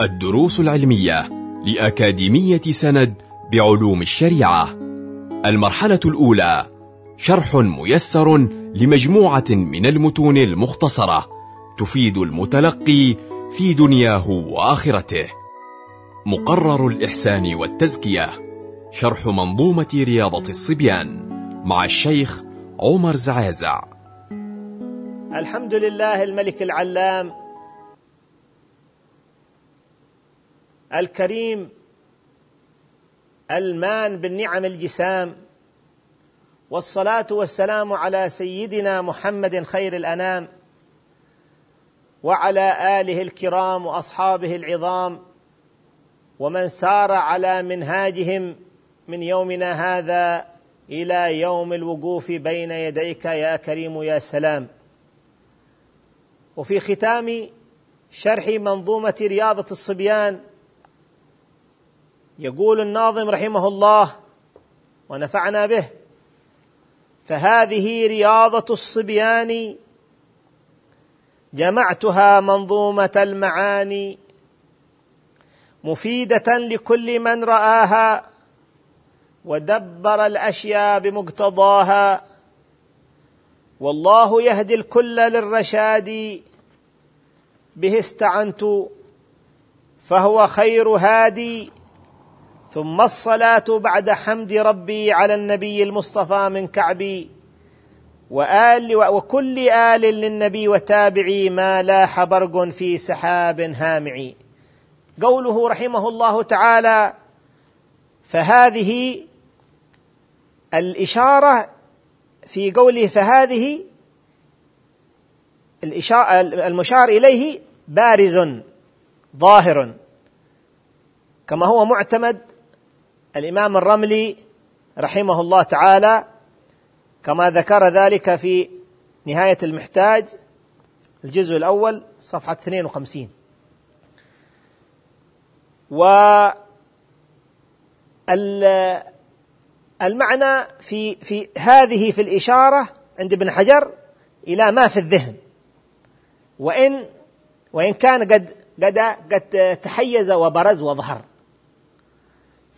الدروس العلمية لأكاديمية سند بعلوم الشريعة. المرحلة الأولى شرح ميسر لمجموعة من المتون المختصرة تفيد المتلقي في دنياه وآخرته. مقرر الإحسان والتزكية شرح منظومة رياضة الصبيان مع الشيخ عمر زعازع. الحمد لله الملك العلام الكريم المان بالنعم الجسام والصلاة والسلام على سيدنا محمد خير الأنام وعلى آله الكرام وأصحابه العظام ومن سار على منهاجهم من يومنا هذا إلى يوم الوقوف بين يديك يا كريم يا سلام. وفي ختام شرح منظومة رياضة الصبيان يقول الناظم رحمه الله ونفعنا به فهذه رياضة الصبيان جمعتها منظومة المعاني مفيدة لكل من رآها ودبر الأشياء بمقتضاها والله يهدي الكل للرشاد به استعنت فهو خير هادي ثم الصلاة بعد حمد ربي على النبي المصطفى من كعبي وآل وكل آل للنبي وتابعي ما لاح برق في سحاب هامع قوله رحمه الله تعالى فهذه الإشارة في قوله فهذه المشار إليه بارز ظاهر كما هو معتمد الإمام الرملي رحمه الله تعالى كما ذكر ذلك في نهاية المحتاج الجزء الأول صفحة 52 و المعنى في في هذه في الإشارة عند ابن حجر إلى ما في الذهن. وإن وإن كان قد قد قد تحيز وبرز وظهر.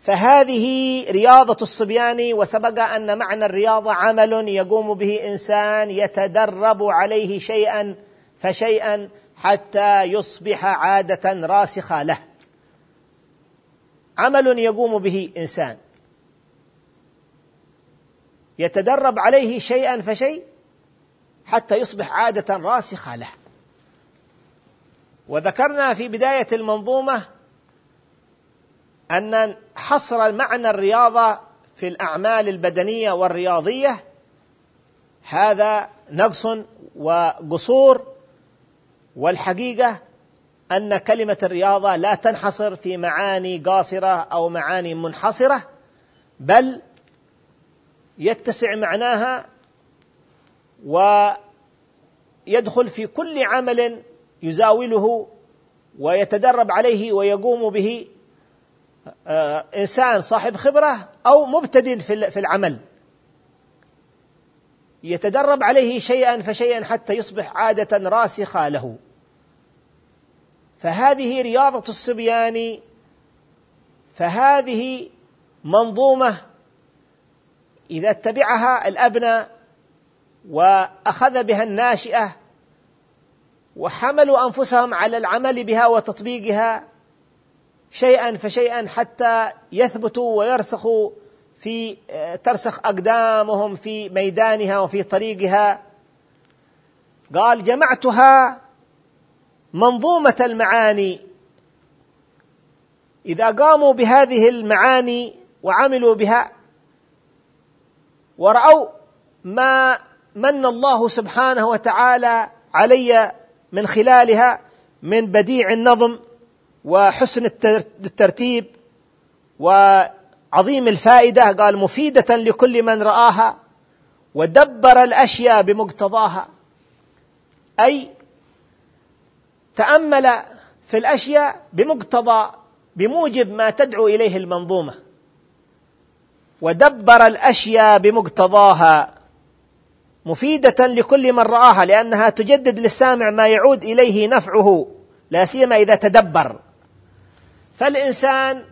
فهذه رياضة الصبيان وسبق أن معنى الرياضة عمل يقوم به إنسان يتدرب عليه شيئا فشيئا حتى يصبح عادة راسخة له. عمل يقوم به إنسان. يتدرب عليه شيئا فشيء حتى يصبح عادة راسخة له. وذكرنا في بداية المنظومة أن حصر معنى الرياضة في الأعمال البدنية والرياضية هذا نقص وقصور والحقيقة أن كلمة الرياضة لا تنحصر في معاني قاصرة أو معاني منحصرة بل يتسع معناها ويدخل في كل عمل يزاوله ويتدرب عليه ويقوم به إنسان صاحب خبرة أو مبتدئ في العمل. يتدرب عليه شيئا فشيئا حتى يصبح عادة راسخة له. فهذه رياضة الصبيان فهذه منظومة إذا اتبعها الأبناء وأخذ بها الناشئة وحملوا أنفسهم على العمل بها وتطبيقها شيئا فشيئا حتى يثبتوا ويرسخوا في ترسخ أقدامهم في ميدانها وفي طريقها. قال جمعتها منظومة المعاني. إذا قاموا بهذه المعاني وعملوا بها ورأوا ما من الله سبحانه وتعالى علي من خلالها من بديع النظم وحسن الترتيب وعظيم الفائدة قال مفيدة لكل من رآها ودبر الأشياء بمقتضاها. أي تأمل في الأشياء بمقتضى بموجب ما تدعو إليه المنظومة. ودبر الأشياء بمقتضاها مفيدة لكل من رآها لأنها تجدد للسامع ما يعود إليه نفعه لا سيما إذا تدبر. فالإنسان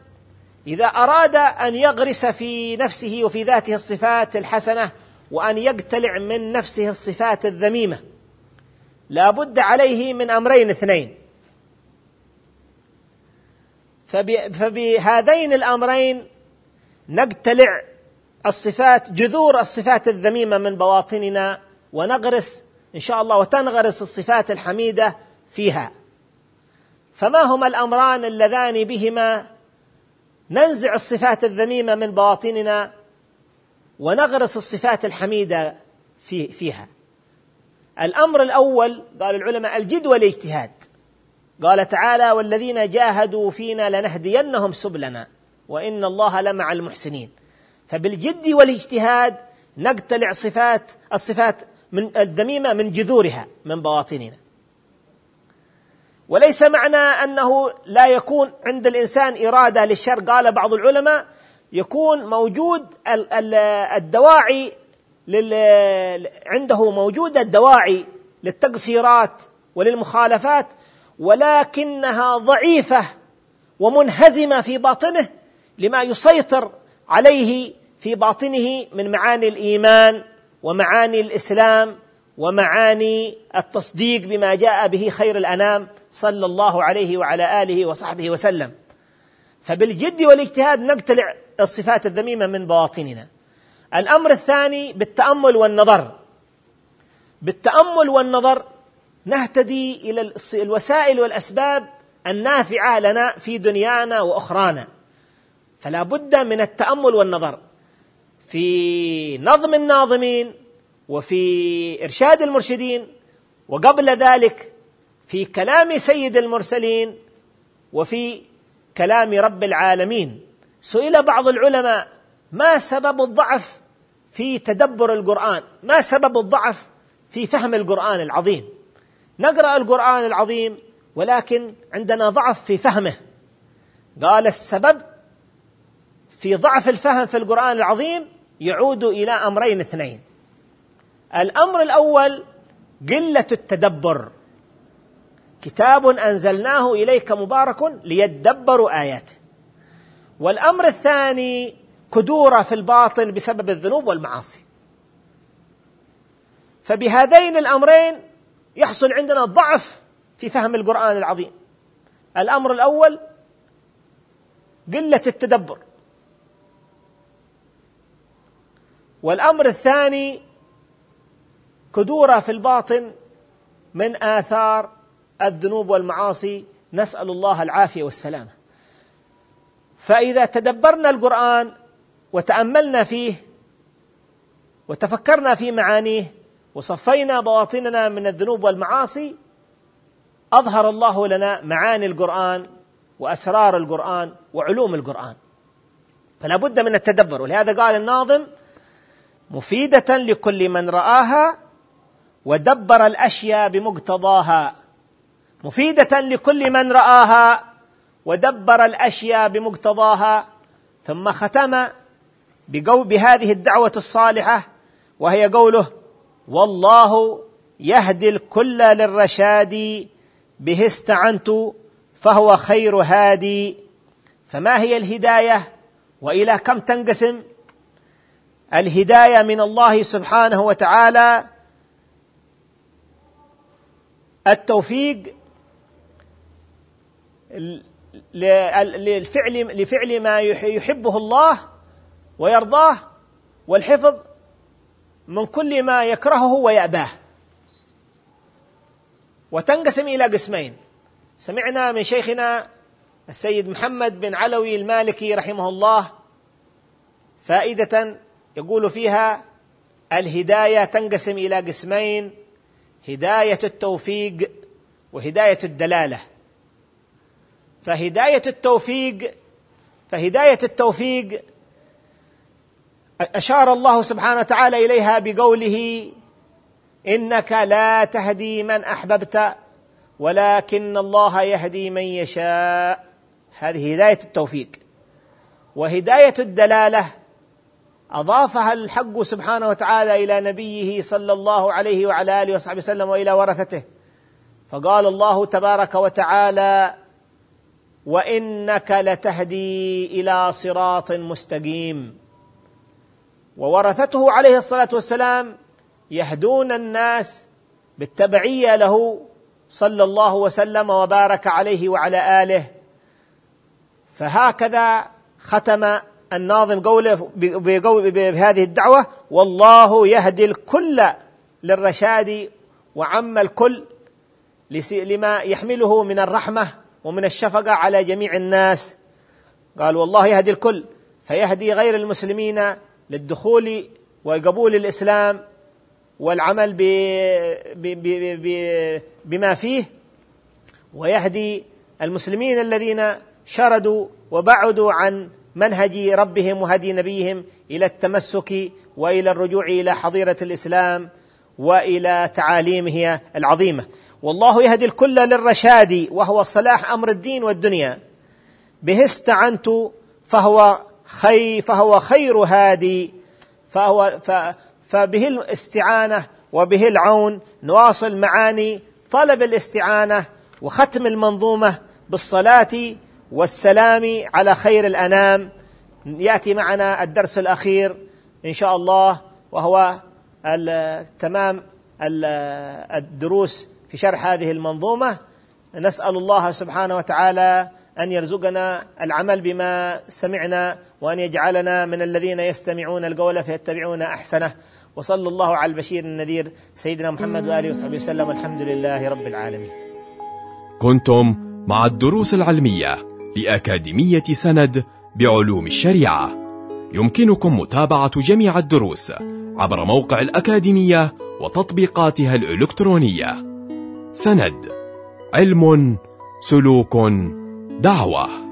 إذا أراد أن يغرس في نفسه وفي ذاته الصفات الحسنة وأن يقتلع من نفسه الصفات الذميمة لا بد عليه من أمرين اثنين. فبهذين الأمرين نقتلع الصفات جذور الصفات الذميمة من بواطننا ونغرس إن شاء الله وتنغرس الصفات الحميدة فيها. فما هما الأمران اللذان بهما؟ ننزع الصفات الذميمة من بواطننا ونغرس الصفات الحميدة في فيها. الأمر الأول قال العلماء الجد والاجتهاد قال تعالى والذين جاهدوا فينا لنهدينهم سبلنا وإن الله لمع المحسنين. فبالجد والاجتهاد نقتلع صفات الصفات من الذميمة من جذورها من بواطننا وليس معنى أنه لا يكون عند الإنسان إرادة للشر. قال بعض العلماء يكون موجود الدواعي عنده موجوده الدواعي للتقصيرات وللمخالفات ولكنها ضعيفة ومنهزمة في باطنه لما يسيطر عليه في باطنه من معاني الإيمان ومعاني الإسلام ومعاني التصديق بما جاء به خير الأنام. صلى الله عليه وعلى آله وصحبه وسلم. فبالجد والاجتهاد نقتلع الصفات الذميمة من بواطننا الأمر الثاني بالتأمل والنظر. بالتأمل والنظر نهتدي إلى الوسائل والأسباب النافعة لنا في دنيانا وأخرانا. فلا بد من التأمل والنظر في نظم الناظمين وفي إرشاد المرشدين. وقبل ذلك في كلام سيد المرسلين وفي كلام رب العالمين. سئل بعض العلماء ما سبب الضعف في تدبر القرآن؟ ما سبب الضعف في فهم القرآن العظيم؟ نقرأ القرآن العظيم ولكن عندنا ضعف في فهمه. قال السبب في ضعف الفهم في القرآن العظيم يعود إلى أمرين اثنين. الأمر الأول قلة التدبر. كتاب أنزلناه إليك مبارك ليدبروا آياته. والأمر الثاني كدورة في الباطن بسبب الذنوب والمعاصي. فبهذين الأمرين يحصل عندنا ضعف في فهم القرآن العظيم. الأمر الأول قلة التدبر. والأمر الثاني كدورة في الباطن من آثار الذنوب والمعاصي نسأل الله العافية والسلامة. فإذا تدبرنا القرآن وتأملنا فيه وتفكرنا في معانيه وصفينا بواطننا من الذنوب والمعاصي أظهر الله لنا معاني القرآن وأسرار القرآن وعلوم القرآن. فلا بد من التدبر. ولهذا قال الناظم مفيدة لكل من رآها ودبر الأشياء بمقتضاها. مفيدة لكل من رآها ودبر الأشياء بمقتضاها ثم ختم بقول بهذه الدعوة الصالحة وهي قوله والله يهدي الكل للرشاد به استعنت فهو خير هادي. فما هي الهداية؟ وإلى كم تنقسم؟ الهداية من الله سبحانه وتعالى التوفيق للفعل لفعل ما يحبه الله ويرضاه والحفظ من كل ما يكرهه ويأباه. وتنقسم إلى قسمين. سمعنا من شيخنا السيد محمد بن علوي المالكي رحمه الله فائدة يقول فيها الهداية تنقسم إلى قسمين هداية التوفيق وهداية الدلالة. فهداية التوفيق فهداية التوفيق أشار الله سبحانه وتعالى إليها بقوله إنك لا تهدي من أحببت ولكن الله يهدي من يشاء. هذه هداية التوفيق. وهداية الدلالة أضافها الحق سبحانه وتعالى إلى نبيه صلى الله عليه وعلى آله وصحبه وسلم وإلى ورثته. فقال الله تبارك وتعالى وإنك لتهدي إلى صراط مستقيم. وورثته عليه الصلاة والسلام يهدون الناس بالتبعية له صلى الله وسلم وبارك عليه وعلى آله. فهكذا ختم الناظم قوله بهذه الدعوة والله يهدي الكل للرشاد وعم الكل لما يحمله من الرحمة ومن الشفقة على جميع الناس. قال والله يهدي الكل فيهدي غير المسلمين للدخول وقبول الاسلام والعمل ب ب ب بما فيه ويهدي المسلمين الذين شردوا وبعدوا عن منهج ربهم وهدي نبيهم إلى التمسك وإلى الرجوع إلى حظيرة الإسلام وإلى تعاليمه العظيمة. والله يهدي الكل للرشاد وهو صلاح أمر الدين والدنيا. به استعنت فهو خي فهو خير هادي. فهو فبه الاستعانة وبه العون نواصل معاني طلب الاستعانة وختم المنظومة بالصلاة والسلام على خير الأنام. يأتي معنا الدرس الأخير إن شاء الله وهو تمام الدروس في شرح هذه المنظومة نسأل الله سبحانه وتعالى أن يرزقنا العمل بما سمعنا وأن يجعلنا من الذين يستمعون القول فيتبعون أحسنه وصلى الله على البشير النذير سيدنا محمد وآله وصحبه وسلم والحمد لله رب العالمين. كنتم مع الدروس العلمية لأكاديمية سند بعلوم الشريعة. يمكنكم متابعة جميع الدروس عبر موقع الأكاديمية وتطبيقاتها الإلكترونية. سند. علم سلوك دعوة.